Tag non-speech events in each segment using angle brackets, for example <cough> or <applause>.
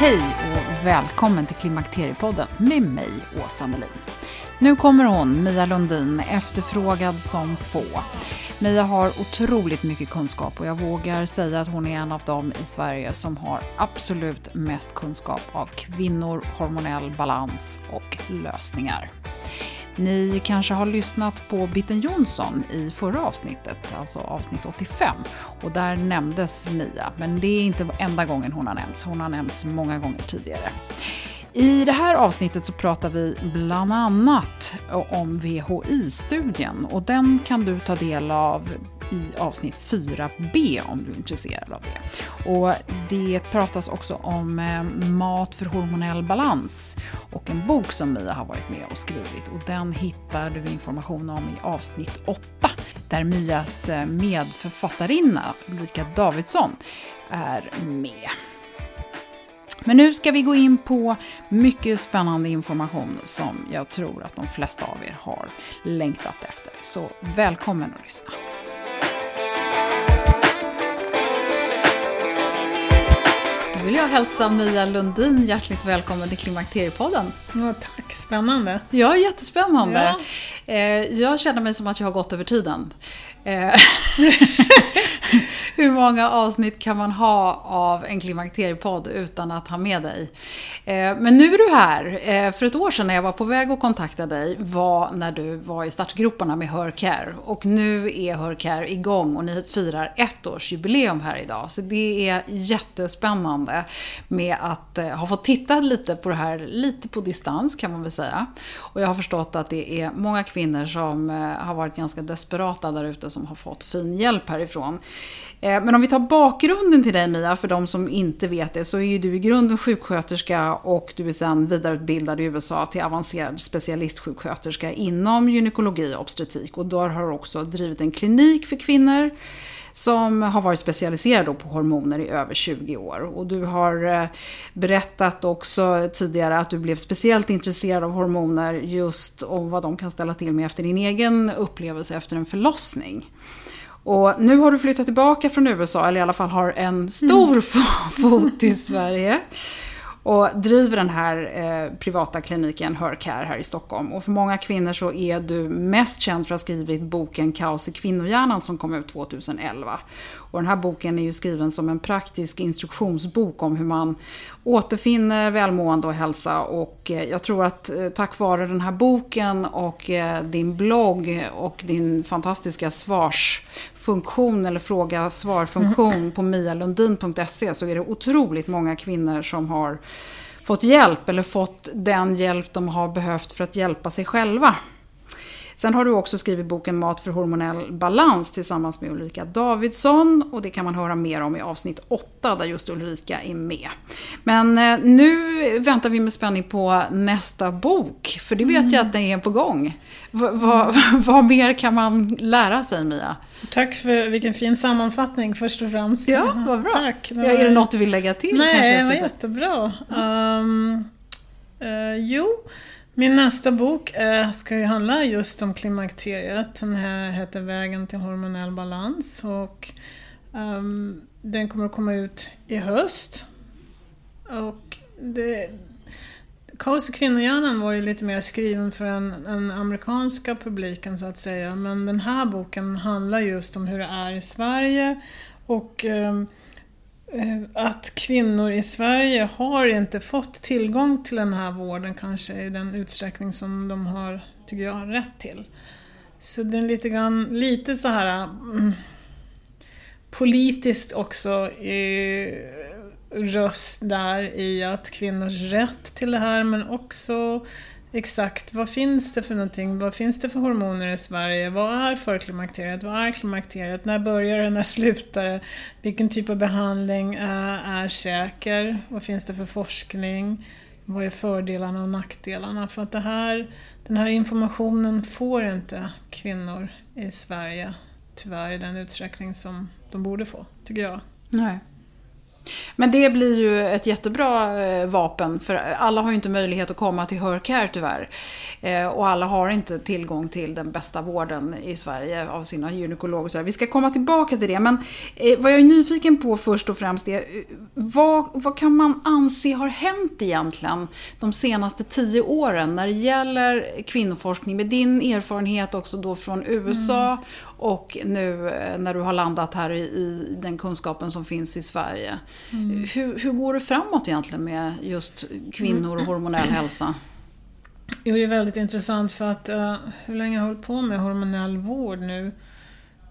Hej och välkommen till Klimakteriepodden med mig, Åsa Melin. Nu kommer hon, Mia Lundin, efterfrågad som få. Mia har otroligt mycket kunskap och jag vågar säga att hon är en av dem i Sverige som har absolut mest kunskap av kvinnor, hormonell balans och lösningar. Ni kanske har lyssnat på Bitten Jonsson i förra avsnittet, alltså avsnitt 85. Och där nämndes Mia, men det är inte enda gången hon har nämnts. Hon har nämnts många gånger tidigare. I det här avsnittet så pratar vi bland annat om VHI-studien och den kan du ta del av i avsnitt 4b om du är intresserad av det. Och det pratas också om eh, mat för hormonell balans och en bok som Mia har varit med och skrivit och den hittar du information om i avsnitt 8 där Mias eh, medförfattarinna Ulrika Davidsson är med. Men nu ska vi gå in på mycket spännande information som jag tror att de flesta av er har längtat efter. Så välkommen att lyssna. Då vill jag hälsa Mia Lundin hjärtligt välkommen till Klimakteriepodden. Ja, tack, spännande. Ja, jättespännande. Ja. Jag känner mig som att jag har gått över tiden. <laughs> Hur många avsnitt kan man ha av en klimakteriepodd utan att ha med dig? Eh, men nu är du här. Eh, för ett år sedan när jag var på väg att kontakta dig var när du var i startgroparna med Hörcare. Och nu är Hörcare igång och ni firar ett års jubileum här idag. Så det är jättespännande med att eh, ha fått titta lite på det här, lite på distans kan man väl säga. Och jag har förstått att det är många kvinnor som har varit ganska desperata där ute som har fått fin hjälp härifrån. Eh, men om vi tar bakgrunden till dig Mia, för de som inte vet det, så är ju du i grunden sjuksköterska och du är sedan vidareutbildad i USA till avancerad specialistsjuksköterska inom gynekologi och obstetrik. Och där har du också drivit en klinik för kvinnor som har varit specialiserad på hormoner i över 20 år. Och du har eh, berättat också tidigare att du blev speciellt intresserad av hormoner just och vad de kan ställa till med efter din egen upplevelse efter en förlossning. Och nu har du flyttat tillbaka från USA, eller i alla fall har en stor mm. fot i Sverige. Och driver den här eh, privata kliniken Hercare här i Stockholm. Och för många kvinnor så är du mest känd för att ha skrivit boken Kaos i kvinnohjärnan som kom ut 2011. Och den här boken är ju skriven som en praktisk instruktionsbok om hur man återfinner välmående och hälsa. Och eh, jag tror att eh, tack vare den här boken och eh, din blogg och din fantastiska svars funktion eller fråga svar-funktion på mialundin.se så är det otroligt många kvinnor som har fått hjälp eller fått den hjälp de har behövt för att hjälpa sig själva. Sen har du också skrivit boken Mat för hormonell balans tillsammans med Ulrika Davidsson och det kan man höra mer om i avsnitt 8 där just Ulrika är med. Men eh, nu väntar vi med spänning på nästa bok, för det vet mm. jag att den är på gång. V vad, <laughs> vad mer kan man lära sig Mia? Tack för vilken fin sammanfattning först och främst. Ja, vad bra. Tack. Ja, är det något du vill lägga till? Nej, det var jättebra. Um, uh, jo, min nästa bok eh, ska ju handla just om klimakteriet. Den här heter Vägen till hormonell balans och um, den kommer att komma ut i höst. Och det, Kaos i kvinnohjärnan var ju lite mer skriven för den, den amerikanska publiken så att säga. Men den här boken handlar just om hur det är i Sverige och um, Eh, att kvinnor i Sverige har inte fått tillgång till den här vården kanske i den utsträckning som de har, tycker jag, rätt till. Så det är lite grann, lite så här mm, politiskt också i, röst där i att kvinnors rätt till det här men också Exakt, vad finns det för någonting? Vad finns det för hormoner i Sverige? Vad är förklimakteriet? Vad är klimakteriet? När börjar det? När slutar det? Vilken typ av behandling är säker? Vad finns det för forskning? Vad är fördelarna och nackdelarna? För att det här, den här informationen får inte kvinnor i Sverige tyvärr i den utsträckning som de borde få, tycker jag. Nej. Men det blir ju ett jättebra eh, vapen för alla har ju inte möjlighet att komma till Hörcare tyvärr. Eh, och alla har inte tillgång till den bästa vården i Sverige av sina gynekologer. Vi ska komma tillbaka till det. Men eh, vad jag är nyfiken på först och främst är vad, vad kan man anse har hänt egentligen de senaste tio åren när det gäller kvinnoforskning med din erfarenhet också då från USA mm. Och nu när du har landat här i, i den kunskapen som finns i Sverige. Mm. Hur, hur går det framåt egentligen med just kvinnor och hormonell hälsa? Jo, det är väldigt intressant för att uh, hur länge har jag hållit på med hormonell vård nu?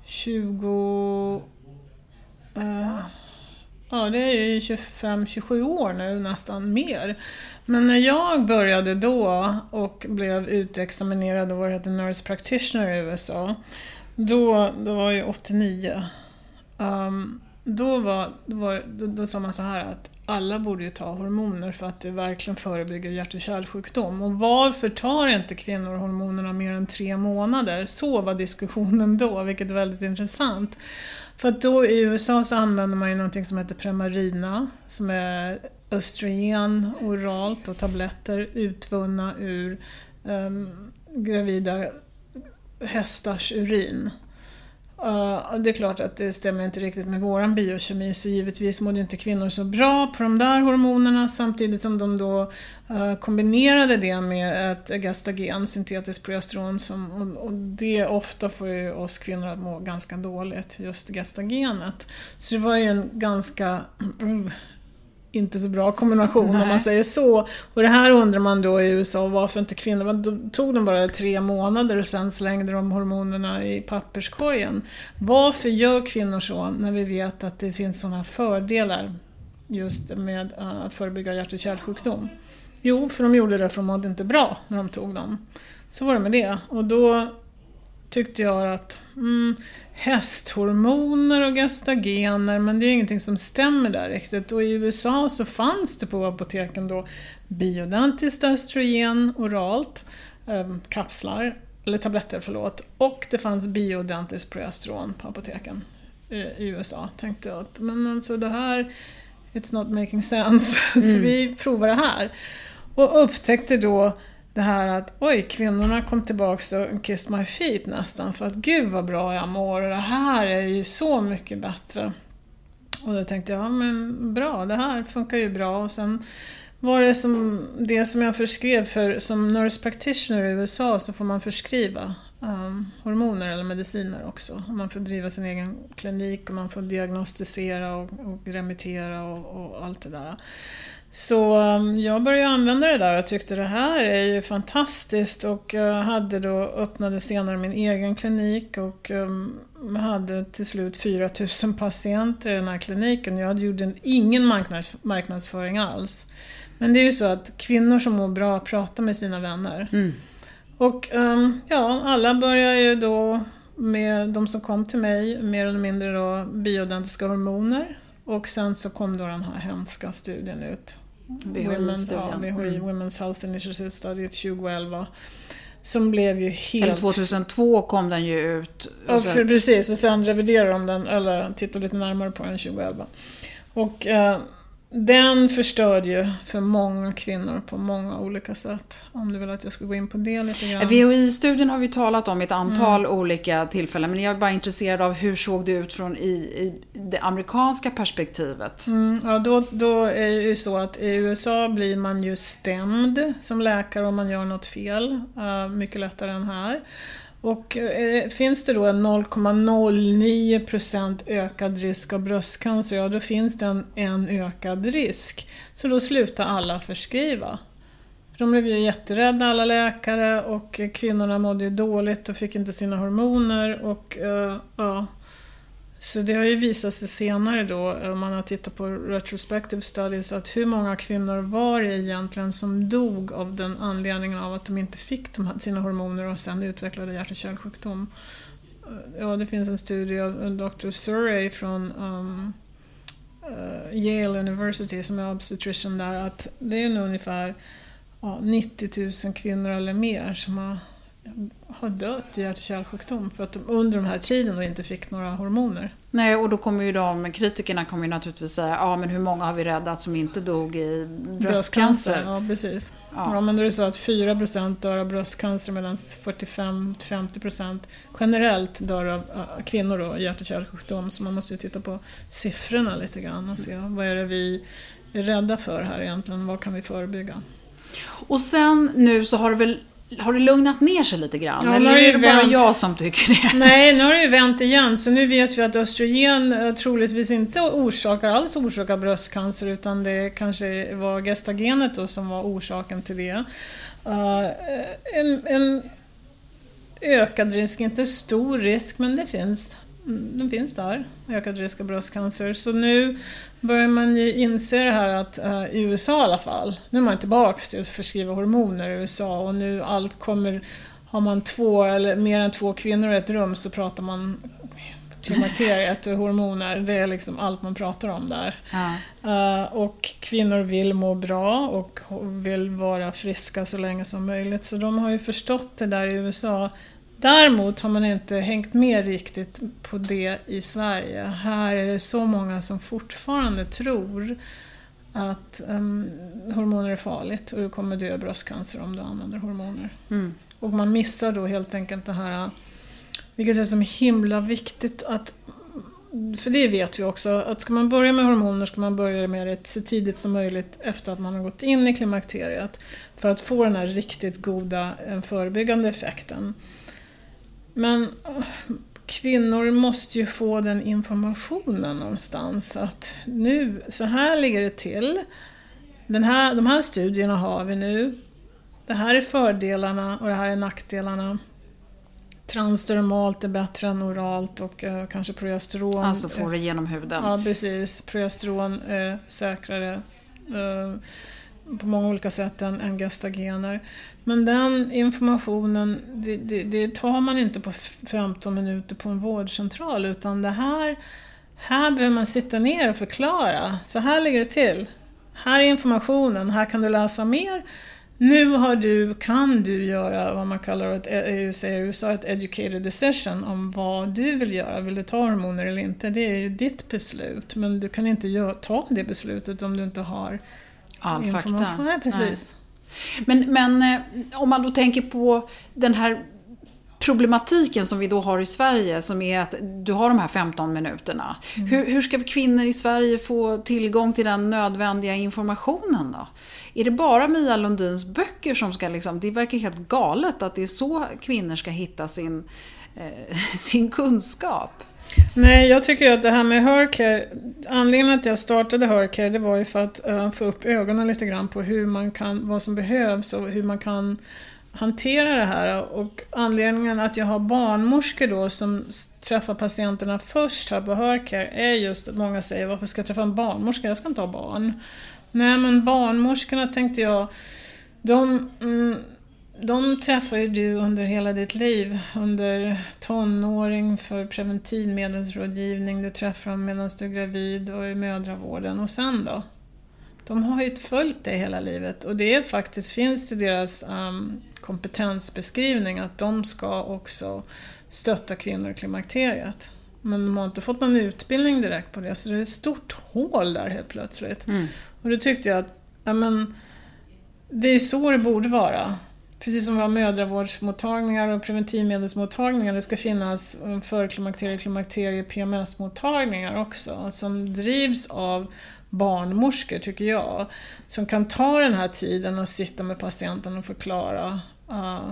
20... Uh, ja, det är ju 25-27 år nu, nästan mer. Men när jag började då och blev utexaminerad och vad det Nurse Practitioner i USA, då, då var jag 89. Um, ehm, då, var, då, var, då, då sa man så här att alla borde ju ta hormoner för att det verkligen förebygger hjärt och kärlsjukdom. Och varför tar inte kvinnor hormonerna mer än tre månader? Så var diskussionen då, vilket är väldigt intressant. För att då i USA så använder man ju någonting som heter Premarina, som är östrogen oralt och tabletter utvunna ur um, gravida hästars urin. Uh, det är klart att det stämmer inte riktigt med våran biokemi så givetvis mådde inte kvinnor så bra på de där hormonerna samtidigt som de då uh, kombinerade det med ett gestagen, syntetiskt progesteron, som, och, och, det ofta får ju oss kvinnor att må ganska dåligt, just gestagenet. Så det var ju en ganska <clears throat> inte så bra kombination Nej. om man säger så. Och det här undrar man då i USA, varför inte kvinnor, då tog de bara tre månader och sen slängde de hormonerna i papperskorgen. Varför gör kvinnor så när vi vet att det finns sådana fördelar just med eh, att förebygga hjärt och kärlsjukdom? Jo, för de gjorde det för de mådde inte bra när de tog dem. Så var det med det. Och då tyckte jag att mm, hästhormoner och gestagener, men det är ingenting som stämmer där riktigt. Och i USA så fanns det på apoteken då biodentiskt östrogen oralt, eh, kapslar, eller tabletter förlåt, och det fanns biodentiskt progesteron på apoteken i USA. Tänkte jag att, men alltså det här, it's not making sense, <laughs> mm. så vi provar det här. Och upptäckte då det här att oj, kvinnorna kom tillbaks och kissed my feet nästan för att gud vad bra jag mår och det här är ju så mycket bättre. Och då tänkte jag, ja men bra, det här funkar ju bra och sen var det som det som jag förskrev för som nurse practitioner i USA så får man förskriva um, hormoner eller mediciner också. Man får driva sin egen klinik och man får diagnostisera och, och remittera och, och allt det där. Så um, jag började använda det där och tyckte det här är ju fantastiskt och uh, hade då öppnade senare min egen klinik och um, hade till slut 4000 patienter i den här kliniken. Jag gjorde ingen marknads marknadsföring alls. Men det är ju så att kvinnor som mår bra pratar med sina vänner. Mm. Och um, ja, alla börjar ju då med de som kom till mig, mer eller mindre då bioidentiska hormoner. Och sen så kom då den här hemska studien ut. WHO-studien. Ja, WHO, Mm. Women's Health Initiative Study 2011. Som blev ju helt... Eller 2002 kom den ju ut. Ja, Och för, precis. Och sen reviderade de den, eller tittade lite närmare på den 2011. Och eh, den förstörde ju för många kvinnor på många olika sätt. Om du vill att jag ska gå in på det lite grann. VHI-studien har vi talat om i ett antal Mm. olika tillfällen, men jag är bara intresserad av hur såg det ut från i, i det amerikanska perspektivet? Mm, ja, då, då är det ju så att i USA blir man ju stämd som läkare om man gör något fel. eh, mycket lättare än här. Och eh, finns det då en 0,09% ökad risk av bröstcancer, ja då finns det en, en ökad risk. Så då slutar alla förskriva. För de blev ju jätterädda alla läkare och kvinnorna mådde ju dåligt och fick inte sina hormoner och eh, ja, så det har ju visat sig senare då, om man har tittat på retrospective studies, att hur många kvinnor var det egentligen som dog av den anledningen av att de inte fick de här, sina hormoner och sen utvecklade hjärt och kärlsjukdom. Eh, ja, det finns en studie av eh, en Dr. Surrey från um, uh, Yale University som är obstetrician där, att det är nog ungefär ja, 90 000 kvinnor eller mer som har har dött i hjärt och kärlsjukdom för att de under den här tiden då inte fick några hormoner. Nej, och då kommer ju de, kritikerna kommer ju naturligtvis säga, ja men hur många har vi räddat som inte dog i bröstcancer? Ja, precis. Ja. Ja. men då är det så att 4% dör av bröstcancer medan 45-50% generellt dör av äh, kvinnor då, i hjärt och kärlsjukdom. Så man måste ju titta på siffrorna lite grann och se vad är det vi är rädda för här egentligen, vad kan vi förebygga? Och sen nu så har det väl har det lugnat ner sig lite grann? Ja, Eller är det bara vänt. jag som tycker det? <laughs> Nej, nu har det ju vänt igen. Så nu vet vi att östrogen eh, troligtvis inte orsakar, alls orsakar bröstcancer utan det kanske var gestagenet då som var orsaken till det. Eh, en, en ökad risk, inte stor risk, men det finns. Mm, Den finns där, ökad risk av bröstcancer. Så nu börjar man ju inse det här att eh, i USA i alla fall, nu är man tillbaks till att förskriva hormoner i USA och nu allt kommer har man två eller mer än två kvinnor i ett rum så pratar man klimakteriet och hormoner. Det är liksom allt man pratar om där. Ja. Eh, och kvinnor vill må bra och vill vara friska så länge som möjligt. Så de har ju förstått det där i USA. Däremot har man inte hängt med riktigt på det i Sverige. Här är det så många som fortfarande tror att em, hormoner är farligt och du kommer dö av bröstcancer om du använder hormoner. Mm. Och man missar då helt enkelt det här, vilket är som himla viktigt att för det vet vi också, att ska man börja med hormoner ska man börja med det så tidigt som möjligt efter att man har gått in i klimakteriet för att få den här riktigt goda eh, förebyggande effekten. Men eh, kvinnor måste ju få den informationen någonstans att nu, så här ligger det till. Den här, de här studierna har vi nu. Det här är fördelarna och det här är nackdelarna. Transdermalt är bättre än oralt och eh, kanske progesteron. Alltså får det genom huden. Ja, precis. Progesteron är säkrare eh, på många olika sätt än, än gestagener. Men den informationen, det, det, det tar man inte på 15 minuter på en vårdcentral utan det här, här behöver man sitta ner och förklara. Så här ligger det till. Här är informationen, här kan du läsa mer. Nu har du, kan du göra vad man kallar ett, eh, eh, i USA, ett educated decision om vad du vill göra. Vill du ta hormoner eller inte? Det är ju ditt beslut. Men du kan inte ta det beslutet om du inte har All fakta. information. Nej, precis. Men, men eh, om man då tänker på den här problematiken som vi då har i Sverige som är att du har de här 15 minuterna. Hur, hur ska kvinnor i Sverige få tillgång till den nödvändiga informationen då? Är det bara Mia Lundins böcker som ska liksom, det verkar helt galet att det är så kvinnor ska hitta sin, eh, <laughs> sin kunskap. Nej, jag tycker att det här med Hercare, anledningen att jag startade Hercare det var ju för att uh, få upp ögonen lite grann på hur man kan, vad som behövs och hur man kan hantera det här. Och anledningen att jag har barnmorskor då som träffar patienterna först här på Hercare är just att många säger varför ska jag träffa en barnmorska, jag ska inte ha barn. Nej men barnmorskorna tänkte jag, de mm, de träffar ju du under hela ditt liv. Under tonåring för preventivmedelsrådgivning, du träffar dem medan du är gravid och i mödravården. Och sen då? De har ju följt dig hela livet och det är faktiskt, finns i deras um, kompetensbeskrivning att de ska också stötta kvinnor i klimakteriet. Men de har inte fått någon utbildning direkt på det, så det är ett stort hål där helt plötsligt. Mm. Och då tyckte jag att, ja men, det är så det borde vara. Precis som vi har mödravårdsmottagningar och preventivmedelsmottagningar, det ska finnas um, förklimakterie, klimakterie, PMS-mottagningar också som drivs av barnmorskor, tycker jag, som kan ta den här tiden och sitta med patienten och förklara uh,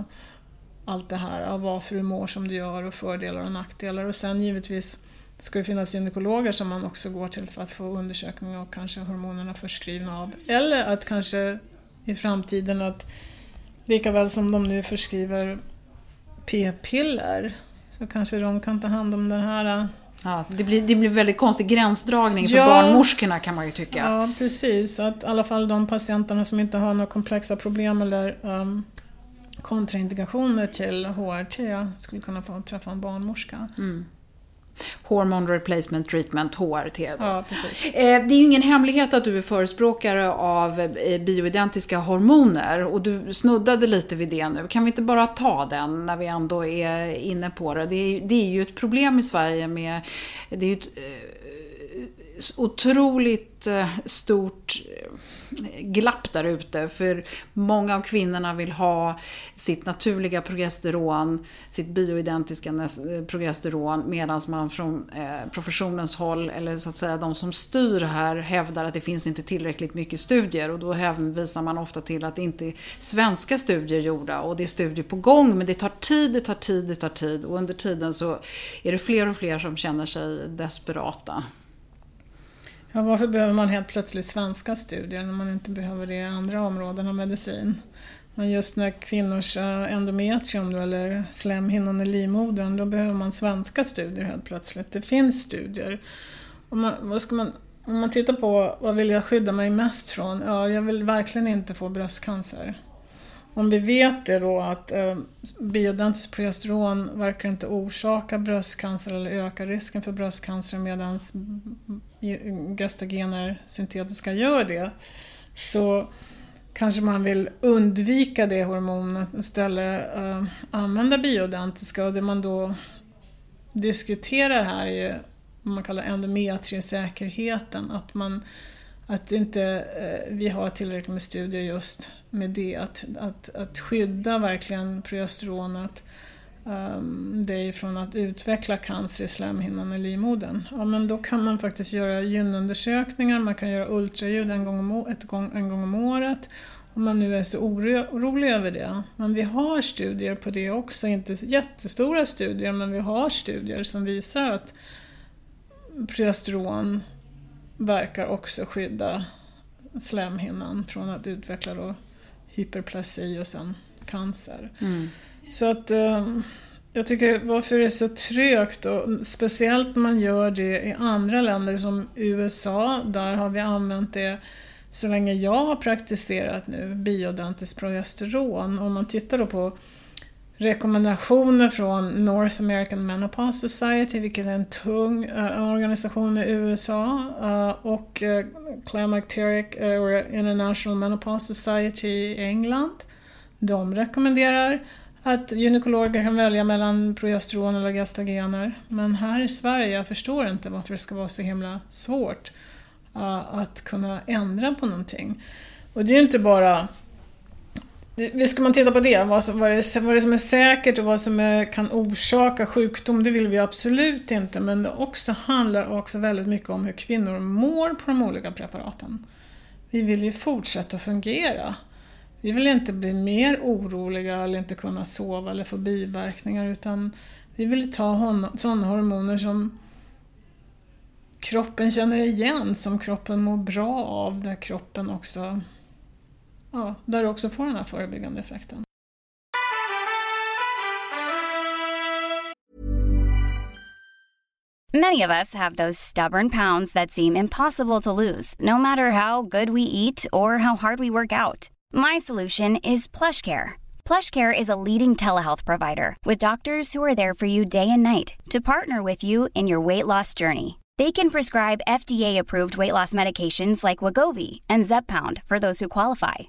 allt det här, uh, varför du mår som du gör och fördelar och nackdelar. Och sen givetvis ska det finnas gynekologer som man också går till för att få undersökning och kanske hormonerna förskrivna av. Eller att kanske i framtiden att Likaväl som de nu förskriver p-piller så kanske de kan ta hand om den här... Äh, ja, det blir, det blir väldigt konstig gränsdragning för ja, barnmorskorna kan man ju tycka. Ja, precis. Att i alla fall de patienterna som inte har några komplexa problem eller um, kontraindikationer till HRT skulle kunna få träffa en barnmorska. Mm. Hormone Replacement Treatment, HRT. Ja. Eh, det är ju ingen hemlighet att du är förespråkare av eh, bioidentiska hormoner och du snuddade lite vid det nu. Kan vi inte bara ta den när vi ändå är inne på det? Det är, det är ju ett problem i Sverige med... Det är ju ett, eh, otroligt eh, stort eh, glapp där ute. För många av kvinnorna vill ha sitt naturliga progesteron, sitt bioidentiska eh, progesteron, medan man från professionens håll, eller så att säga de som styr här, hävdar att det finns inte tillräckligt mycket studier. Och då hänvisar man ofta till att det inte är svenska studier gjorda och det är studier på gång, men det tar tid, det tar tid, det tar tid. Och under tiden så är det fler och fler som känner sig desperata. Ja, varför behöver man helt plötsligt svenska studier när man inte behöver det i andra områden av medicin? Men just när kvinnors eh, endometrium endometrium eller slemhinnan i livmodern, då behöver man svenska studier helt plötsligt. Det finns studier. Om man, vad ska man, om man tittar på vad vill jag skydda mig mest från? Ja, jag vill verkligen inte få bröstcancer. Om vi vet det då att eh, bioidentiskt progesteron verkar inte orsaka bröstcancer eller öka risken för bröstcancer medan gestagener syntetiska gör det så kanske man vill undvika det hormonet och istället eh, använda bioidentiska. Och det man då diskuterar här är ju vad man kallar endometriesäkerheten, att man att inte eh, vi har tillräckligt med studier just med det, att, att, att skydda verkligen progesteronet ehm, um, dig från att utveckla cancer i slemhinnan i livmodern. Ja, men då kan man faktiskt göra gynundersökningar, man kan göra ultraljud en gång om, ett gång, en gång om året om man nu är så orolig över det. Men vi har studier på det också, inte jättestora studier, men vi har studier som visar att progesteron verkar också skydda slemhinnan från att utveckla då hyperplasi och sen cancer. Mm. Så att um, jag tycker varför det är så trögt och speciellt när man gör det i andra länder som USA, där har vi använt det så länge jag har praktiserat nu, biodentiskt progesteron. Om man tittar då på rekommendationer från North American Menopause Society, vilket är en tung uh, organisation i USA, uh, och eh, uh, Climacteric International Menopause Society i England. De rekommenderar att gynekologer kan välja mellan progesteron eller gestagener. Men här i Sverige, jag förstår inte varför det ska vara så himla svårt uh, att kunna ändra på någonting. Och det är ju inte bara ska man titta på det, vad, som, vad, det, vad det som är säkert och vad som är, kan orsaka sjukdom, det vill vi absolut inte. Men det också handlar också väldigt mycket om hur kvinnor mår på de olika preparaten. Vi vill ju fortsätta fungera. Vi vill inte bli mer oroliga eller inte kunna sova eller få biverkningar utan vi vill ta sådana hormoner som kroppen känner igen, som kroppen mår bra av, där kroppen också, ja, där du också får den här förebyggande effekten. Many of us have those stubborn pounds that seem impossible to lose, no matter how good we eat or how hard we work out. My solution is PlushCare. PlushCare is a leading telehealth provider with doctors who are there for you day and night to partner with you in your weight loss journey. They can prescribe FDA-approved weight loss medications like Wagovi and Zeppound for those who qualify.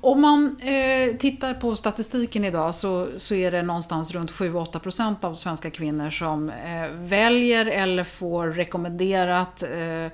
Om man eh, tittar på statistiken idag så, så är det någonstans runt 7-8% av svenska kvinnor som eh, väljer eller får rekommenderat eh,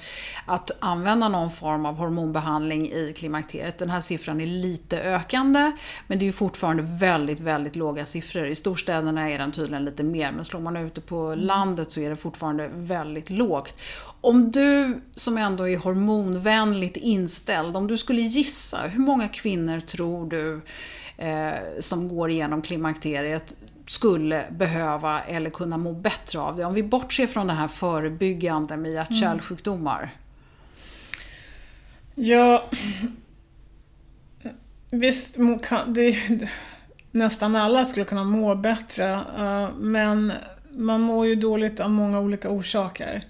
att använda någon form av hormonbehandling i klimakteriet. Den här siffran är lite ökande men det är fortfarande väldigt, väldigt låga siffror. I storstäderna är den tydligen lite mer men slår man ute på landet så är det fortfarande väldigt lågt. Om du som ändå är hormonvänligt inställd, om du skulle gissa, hur många kvinnor tror du eh, som går igenom klimakteriet skulle behöva eller kunna må bättre av det? Om vi bortser från det här förebyggande med hjärt-kärlsjukdomar. Mm. Ja, visst, det, nästan alla skulle kunna må bättre, eh, men man mår ju dåligt av många olika orsaker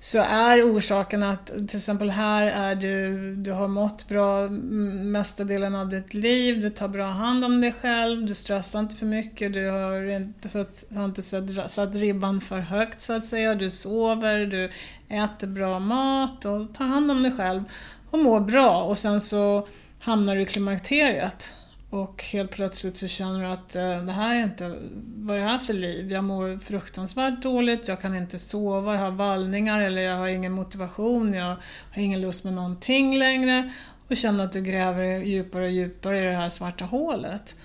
så är orsaken att till exempel här är du, du har mått bra mesta delen av ditt liv, du tar bra hand om dig själv, du stressar inte för mycket, du har inte, har inte satt, satt ribban för högt så att säga, du sover, du äter bra mat och tar hand om dig själv och mår bra. Och sen så hamnar du i klimakteriet och helt plötsligt så känner du att eh, det här är inte, vad är det här för liv? Jag mår fruktansvärt dåligt, jag kan inte sova, jag har vallningar eller jag har ingen motivation, jag har ingen lust med någonting längre och känner att du gräver djupare och djupare i det här svarta hålet.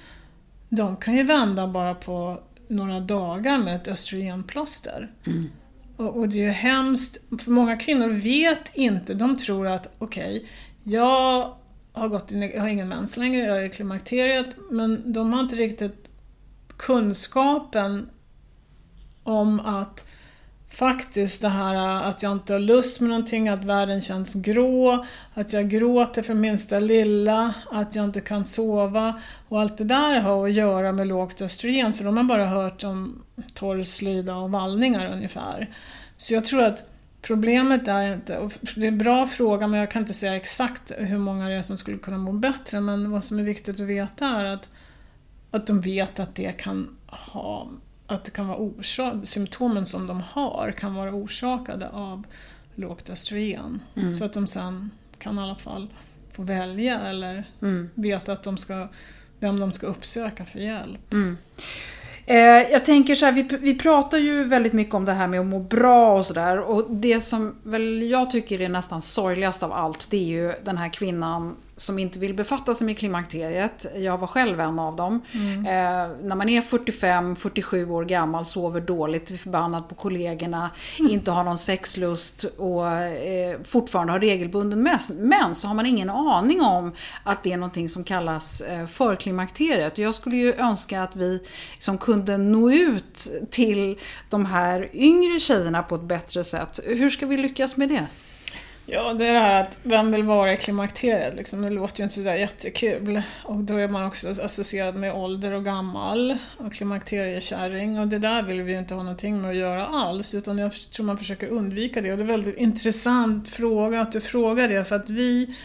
De kan ju vända bara på några dagar med ett östrogenplåster. Mm. Och, och, det är ju hemskt, för många kvinnor vet inte, de tror att okej, okay, jag har gått in, jag har ingen mens längre, jag är i klimakteriet, men de har inte riktigt kunskapen om att faktiskt det här att jag inte har lust med någonting, att världen känns grå, att jag gråter för minsta lilla, att jag inte kan sova och allt det där har att göra med lågt östrogen för de har bara hört om torr slida och vallningar ungefär. Så jag tror att Problemet är inte, och det är en bra fråga men jag kan inte säga exakt hur många det är som skulle kunna må bättre men vad som är viktigt att veta är att, att de vet att det kan ha att det kan vara orsak, symptomen som de har kan vara orsakade av lågt östrogen. Mm. Så att de sen kan i alla fall få välja eller mm. veta att de ska, vem de ska uppsöka för hjälp. Mm. Eh, jag tänker så här, vi, vi pratar ju väldigt mycket om det här med att må bra och sådär. Och det som väl jag tycker är nästan sorgligast av allt, det är ju den här kvinnan som inte vill befatta sig med klimakteriet. Jag var själv en av dem. Mm. Eh, när man är 45-47 år gammal, sover dåligt, är förbannad på kollegorna, mm. inte har någon sexlust och eh, fortfarande har regelbunden mens, men så har man ingen aning om att det är någonting som kallas eh, förklimakteriet. Jag skulle ju önska att vi liksom kunde nå ut till de här yngre tjejerna på ett bättre sätt. Hur ska vi lyckas med det? Ja, det är det här att vem vill vara i klimakteriet? Liksom, det låter ju inte sådär jättekul. Och då är man också associerad med ålder och gammal och klimakteriekärring. Och det där vill vi ju inte ha någonting med att göra alls, utan jag tror man försöker undvika det. Och det är en väldigt intressant fråga att du frågar det, för att vi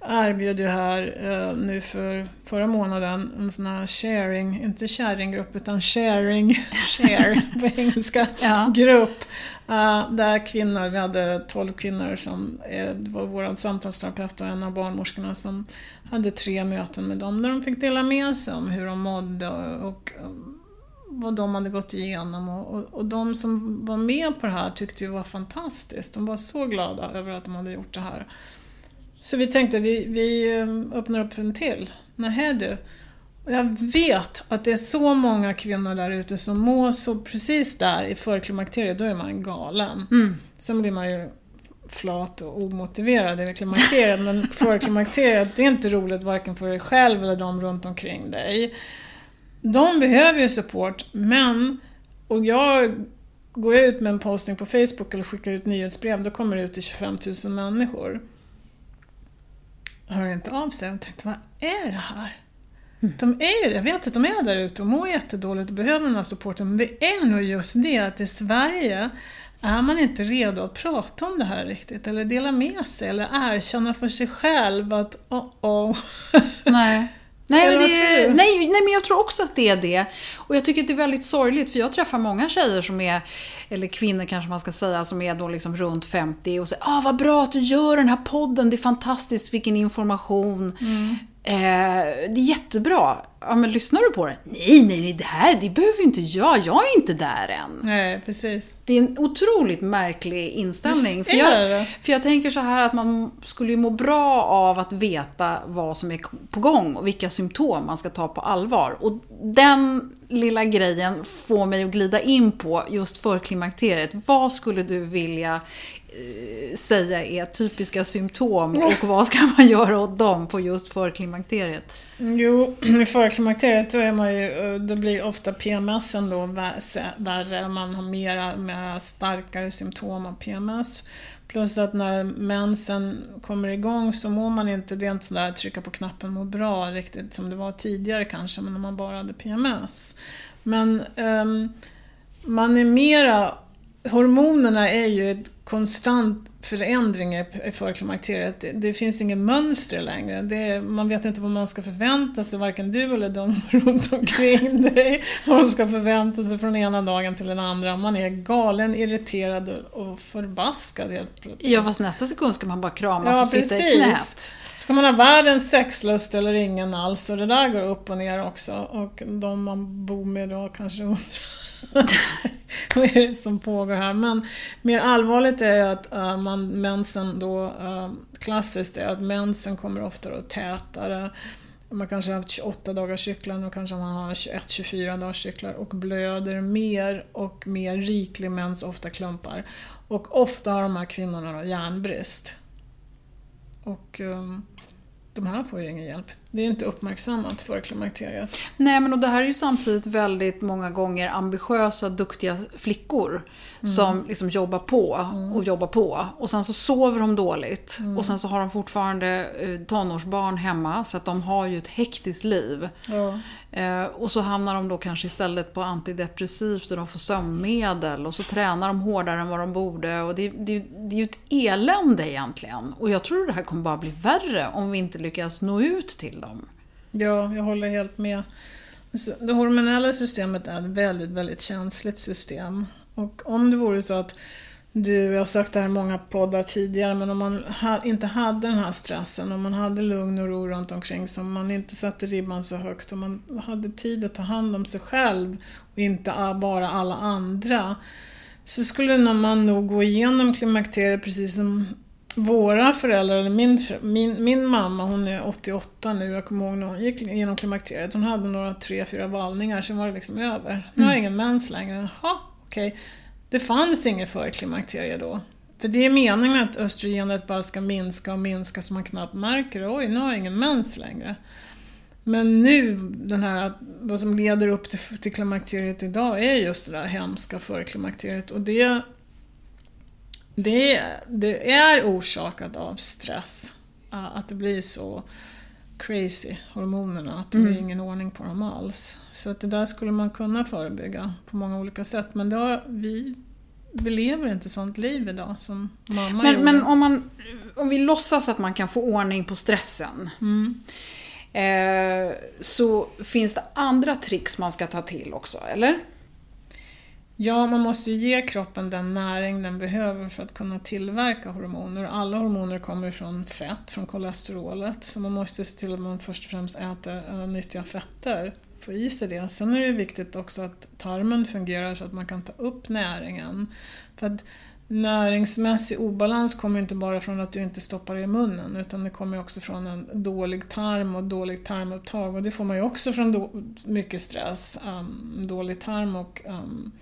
erbjöd ju här eh, nu för förra månaden en sån här sharing, inte sharinggrupp utan sharing, <laughs> share <laughs> på engelska, ja. grupp. Uh, där kvinnor, vi hade 12 kvinnor som eh, det var vår samtalsterapeut och en av barnmorskorna som hade tre möten med dem där de fick dela med sig om hur de mådde och, och vad de hade gått igenom. Och, och, och, de som var med på det här tyckte det var fantastiskt. De var så glada över att de hade gjort det här. Så vi tänkte vi, vi um, öppnar upp för en till. Nähä du. Jag vet att det är så många kvinnor där ute som mår så precis där i förklimakteriet, då är man galen. Mm. Sen blir man ju flat och omotiverad i klimakteriet, men <laughs> förklimakteriet, det är inte roligt varken för dig själv eller de runt omkring dig. De behöver ju support, men, och jag går jag ut med en posting på Facebook eller skickar ut nyhetsbrev, då kommer det ut till 25 000 människor. Hör inte av sig och tänkte, vad är det här? De är, jag vet att de är där ute och mår jättedåligt och behöver den här supporten, men det är nog just det att i Sverige är man inte redo att prata om det här riktigt, eller dela med sig, eller erkänna för sig själv att oh oh. Nej. <laughs> Nej men, det, nej, nej, men jag tror också att det är det. Och jag tycker att det är väldigt sorgligt, för jag träffar många tjejer som är, eller kvinnor kanske man ska säga, som är då liksom runt 50 och säger ah vad bra att du gör den här podden, det är fantastiskt, vilken information. Mm. Eh, det är jättebra. Ja, men lyssnar du på det? Nej, nej, nej, det här det behöver inte jag. Jag är inte där än. Nej, precis. Det är en otroligt märklig inställning. För jag, för jag tänker så här att man skulle ju må bra av att veta vad som är på gång och vilka symptom man ska ta på allvar. Och den lilla grejen får mig att glida in på just förklimakteriet. Vad skulle du vilja säga är typiska symptom och vad ska man <laughs> göra åt dem på just förklimakteriet? Jo, <clears throat> i förklimakteriet då, är man ju, eh, då blir ofta PMS då värre, man har mera, mera starkare symptom av PMS. Plus att när mensen kommer igång så mår man inte rent sådär trycka på knappen må bra riktigt som det var tidigare kanske, men när man bara hade PMS. Men um, man är mera hormonerna är ju ett konstant förändring i förklimakteriet. Det, det finns inget mönster längre. Det, man vet inte vad man ska förvänta sig, varken du eller de <laughs> runt omkring dig. Vad de ska förvänta sig från ena dagen till den andra. Man är galen, irriterad och förbaskad helt plötsligt. Ja, fast nästa sekund ska man bara kramas ja, och sitta precis. i knät. Ska man ha världens sexlust eller ingen alls? Och det där går upp och ner också. Och de man bor med då kanske undrar <laughs> vad är det som pågår här? Men mer allvarligt är att uh, man, mensen då, uh, klassiskt är att mensen kommer oftare och tätare. Man kanske har haft 28 dagars cyklar, nu kanske man har 21-24 dagars cyklar och blöder mer och mer riklig mens, ofta klumpar. Och ofta har de här kvinnorna då järnbrist. Och um, de här får ju ingen hjälp. Det är inte uppmärksammat för klimakteriet. Nej, men och det här är ju samtidigt väldigt många gånger ambitiösa, duktiga flickor mm. som liksom jobbar på mm. och jobbar på. Och sen så sover de dåligt. Mm. Och sen så har de fortfarande eh, tonårsbarn hemma, så att de har ju ett hektiskt liv. Ja. Eh, och så hamnar de då kanske istället på antidepressivt och de får sömnmedel och så tränar de hårdare än vad de borde. Och det, det, det är ju ett elände egentligen. Och jag tror det här kommer bara bli värre om vi inte lyckas nå ut till dem. Ja, jag håller helt med. Så det hormonella systemet är ett väldigt, väldigt känsligt system. Och om det vore så att du, jag har sagt det här i många poddar tidigare, men om man ha, inte hade den här stressen, om man hade lugn och ro runt omkring så om man inte satte ribban så högt, om man hade tid att ta hand om sig själv och inte bara alla andra, så skulle man nog gå igenom klimakteriet precis som våra föräldrar, eller min, min, min mamma, hon är 88 nu, jag kommer ihåg när hon gick igenom klimakteriet, hon hade några tre, fyra vallningar, sen var det liksom över. Nu har jag ingen mens längre. Jaha, okej. Okay. Det fanns inget förklimakterie då. För det är meningen att östrogenet bara ska minska och minska så man knappt märker oj, nu har jag ingen mens längre. Men nu, den här, vad som leder upp till, till klimakteriet idag är just det där hemska förklimakteriet och det, det, det är orsakat av stress. Att det blir så crazy, hormonerna, att det blir mm. ingen ordning på dem alls. Så att det där skulle man kunna förebygga på många olika sätt. Men då, vi, vi lever inte sånt liv idag som mamma men, gjorde. Men om, man, om vi låtsas att man kan få ordning på stressen. Mm. Eh, så finns det andra tricks man ska ta till också, eller? Ja, man måste ju ge kroppen den näring den behöver för att kunna tillverka hormoner. Alla hormoner kommer från fett, från kolesterolet. Så man måste se till att man först och främst äter äh, nyttiga fetter, få i sig det. Sen är det viktigt också att tarmen fungerar så att man kan ta upp näringen. För att näringsmässig obalans kommer inte bara från att du inte stoppar det i munnen utan det kommer också från en dålig tarm och dåligt tarmupptag och det får man ju också från mycket stress, um, dålig tarm och um,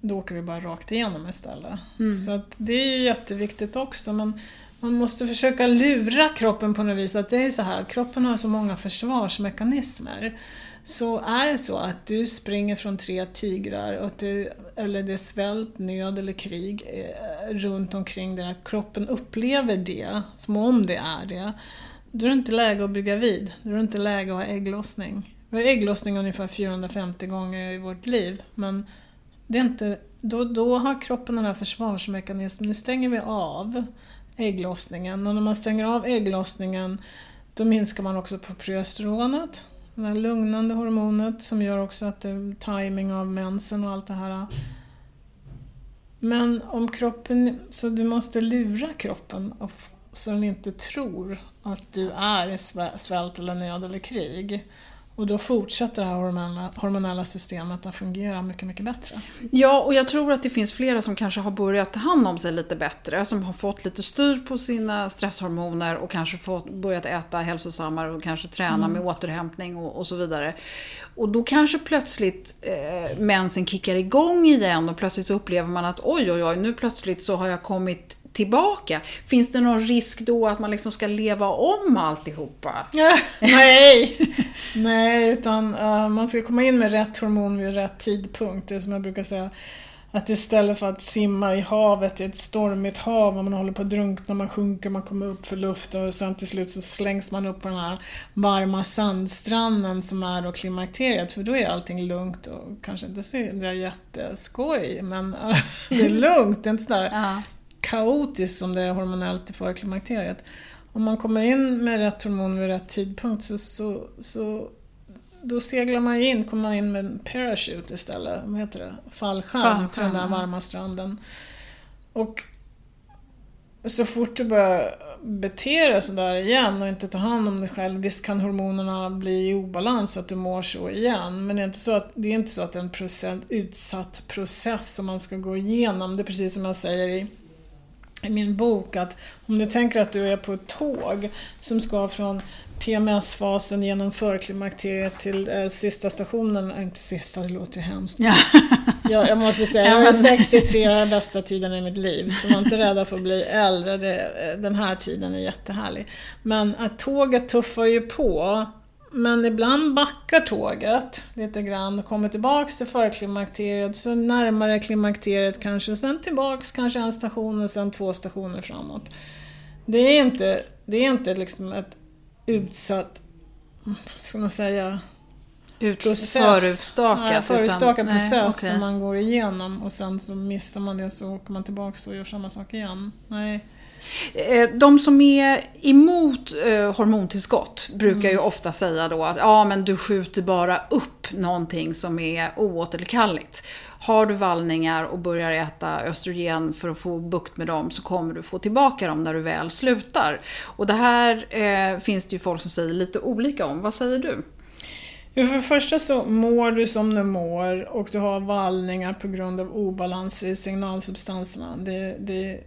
då åker vi bara rakt igenom istället. Mm. Så att det är ju jätteviktigt också. Men man måste försöka lura kroppen på något vis. Att det är så här att kroppen har så många försvarsmekanismer. Så är det så att du springer från tre tigrar, och du, eller det är svält, nöd eller krig eh, runt omkring dig, att kroppen upplever det som om det är det, då är det inte läge att bli gravid. Då är det inte läge att ha ägglossning. Vi har ägglossning ungefär 450 gånger i vårt liv, men det är inte, då, då har kroppen den här försvarsmekanismen, nu stänger vi av ägglossningen och när man stänger av ägglossningen då minskar man också på progesteronet, det här lugnande hormonet som gör också att det är timing av mensen och allt det här. Men om kroppen, så du måste lura kroppen så den inte tror att du är i svält eller nöd eller krig. Och då fortsätter det här hormonella, hormonella systemet att fungera mycket, mycket bättre. Ja, och jag tror att det finns flera som kanske har börjat ta hand om sig lite bättre, som har fått lite styr på sina stresshormoner och kanske fått, börjat äta hälsosammare och kanske träna mm. med återhämtning och, och, så vidare. Och då kanske plötsligt eh, mensen kickar igång igen och plötsligt så upplever man att oj, oj, oj, nu plötsligt så har jag kommit tillbaka. Finns det någon risk då att man liksom ska leva om alltihopa? Nej, Nej utan uh, man ska komma in med rätt hormon vid rätt tidpunkt. Det är som jag brukar säga, att istället för att simma i havet, i ett stormigt hav, och man håller på att drunkna, man sjunker, man kommer upp för luft och sen till slut så slängs man upp på den här varma sandstranden som är då klimakteriet, för då är allting lugnt och kanske inte så det är jätteskoj, men det är lugnt, det är inte sådär kaotiskt som det är hormonellt i förklimakteriet. Om man kommer in med rätt hormon vid rätt tidpunkt så, så, så då seglar man in, kommer man in med en parachute istället, vad heter det? Fallskärm, Fallskärm till den där varma stranden. Och så fort du börjar bete dig sådär igen och inte ta hand om dig själv, visst kan hormonerna bli i obalans så att du mår så igen. Men det är inte så att det är inte så att det är en procent, utsatt process som man ska gå igenom. Det är precis som jag säger i i min bok att om du tänker att du är på ett tåg som ska från PMS-fasen genom förklimakteriet till eh, sista stationen, äh, inte sista, det låter ju hemskt. Ja. <laughs> jag, jag måste säga, jag är 63, den bästa tiden i mitt liv, så var inte rädda för att bli äldre, det, eh, den här tiden är jättehärlig. Men att tåget tuffar ju på men ibland backar tåget lite grann och kommer tillbaks till förklimakteriet, så närmare klimakteriet kanske, och sen tillbaks kanske en station och sen två stationer framåt. Det är inte, det är inte liksom ett utsatt, ska man säga, Ut, process. Förutstakat? Ja, förutstakat utan, process nej, okay. som man går igenom och sen så missar man det så åker man tillbaks och gör samma sak igen. Nej. Eh, de som är emot eh, hormontillskott brukar ju mm. ofta säga då att ja, men du skjuter bara upp någonting som är oåterkalleligt. Har du vallningar och börjar äta östrogen för att få bukt med dem så kommer du få tillbaka dem när du väl slutar. Och det här eh, finns det ju folk som säger lite olika om. Vad säger du? Ja, för det första så mår du som du mår och du har vallningar på grund av obalanser i signalsubstanserna. Det, det,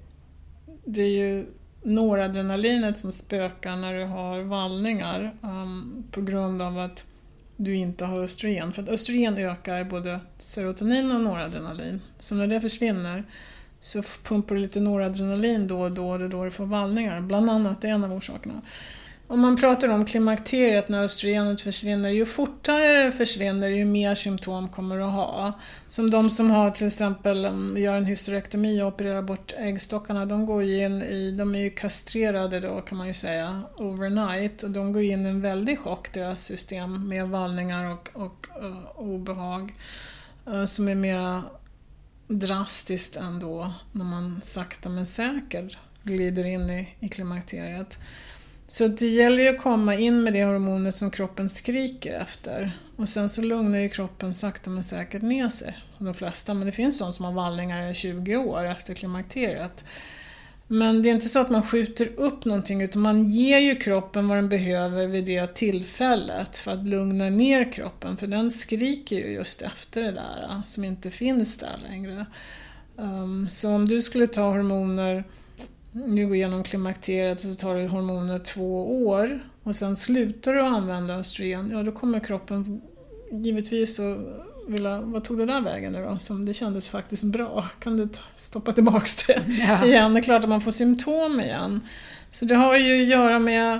det är ju noradrenalinet som spökar när du har vallningar um, på grund av att du inte har östrogen. För att östrogen ökar både serotonin och noradrenalin. Så när det försvinner så pumpar du lite noradrenalin då och då och det är då du får vallningar. Bland annat, det är en av orsakerna. Om man pratar om klimakteriet när östrogenet försvinner, ju fortare det försvinner ju mer symptom kommer du att ha. Som de som har till exempel, um, gör en hysterektomi och opererar bort äggstockarna, de går in i, de är ju kastrerade då kan man ju säga, overnight. Och de går in i en väldig chock, deras system, med vallningar och, och uh, obehag. Uh, som är mera drastiskt ändå när man sakta men säkert glider in i, i klimakteriet. Så det gäller ju att komma in med det hormonet som kroppen skriker efter. Och sen så lugnar ju kroppen sakta men säkert ner sig, de flesta. Men det finns de som har vallningar i 20 år efter klimakteriet. Men det är inte så att man skjuter upp någonting utan man ger ju kroppen vad den behöver vid det tillfället för att lugna ner kroppen. För den skriker ju just efter det där som inte finns där längre. Um, så om du skulle ta hormoner du går igenom klimakteriet och så tar du hormoner två år och sen slutar du använda östrogen, ja då kommer kroppen givetvis att vilja, vad tog det där vägen nu då? Som det kändes faktiskt bra. Kan du stoppa tillbaks det <laughs> ja. igen? Det är klart att man får symptom igen. Så det har ju att göra med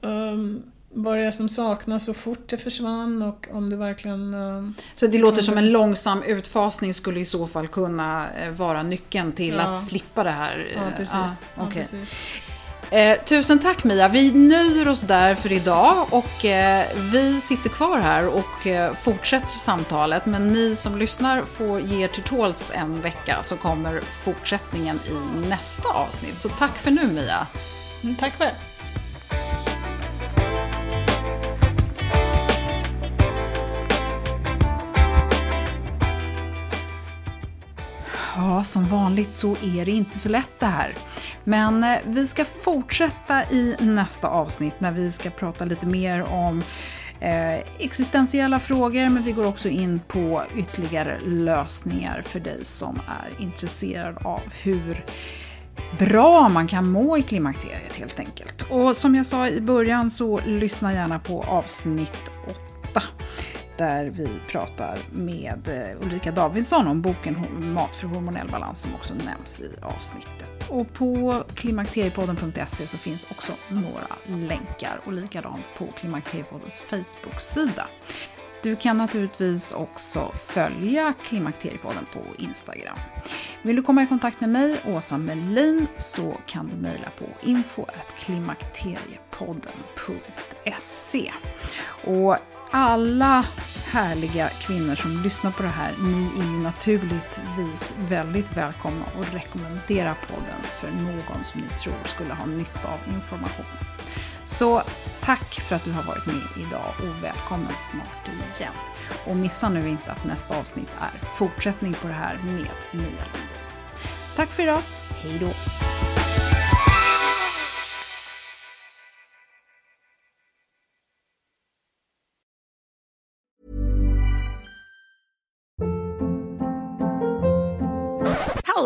um, vad det är som saknas så fort det försvann och om det verkligen... Uh, så det låter som en långsam utfasning skulle i så fall kunna uh, vara nyckeln till ja. att slippa det här? Ja, precis. Ah, ja, precis. Eh, tusen tack Mia. Vi nöjer oss där för idag och eh, vi sitter kvar här och eh, fortsätter samtalet. Men ni som lyssnar får ge er till tåls en vecka så kommer fortsättningen i nästa avsnitt. Så tack för nu Mia. Mm, tack själv. Ja, som vanligt så är det inte så lätt det här. Men eh, vi ska fortsätta i nästa avsnitt när vi ska prata lite mer om eh, existentiella frågor, men vi går också in på ytterligare lösningar för dig som är intresserad av hur bra man kan må i klimakteriet helt enkelt. Och som jag sa i början så lyssna gärna på avsnitt 8 där vi pratar med eh, Ulrika Davidsson om boken Mat för hormonell balans som också nämns i avsnittet. Och på klimakteriepodden.se så finns också några länkar och likadant på Klimakteriepoddens Facebook-sida. Du kan naturligtvis också följa Klimakteriepodden på Instagram. Vill du komma i kontakt med mig, Åsa Melin, så kan du mejla på info.klimakteriepodden.se. Och alla härliga kvinnor som lyssnar på det här, ni är ju naturligtvis väldigt välkomna att rekommendera podden för någon som ni tror skulle ha nytta av informationen. Så tack för att du har varit med idag och välkommen snart igen. Och missa nu inte att nästa avsnitt är fortsättning på det här med Mia Linde. Tack för idag, hej då!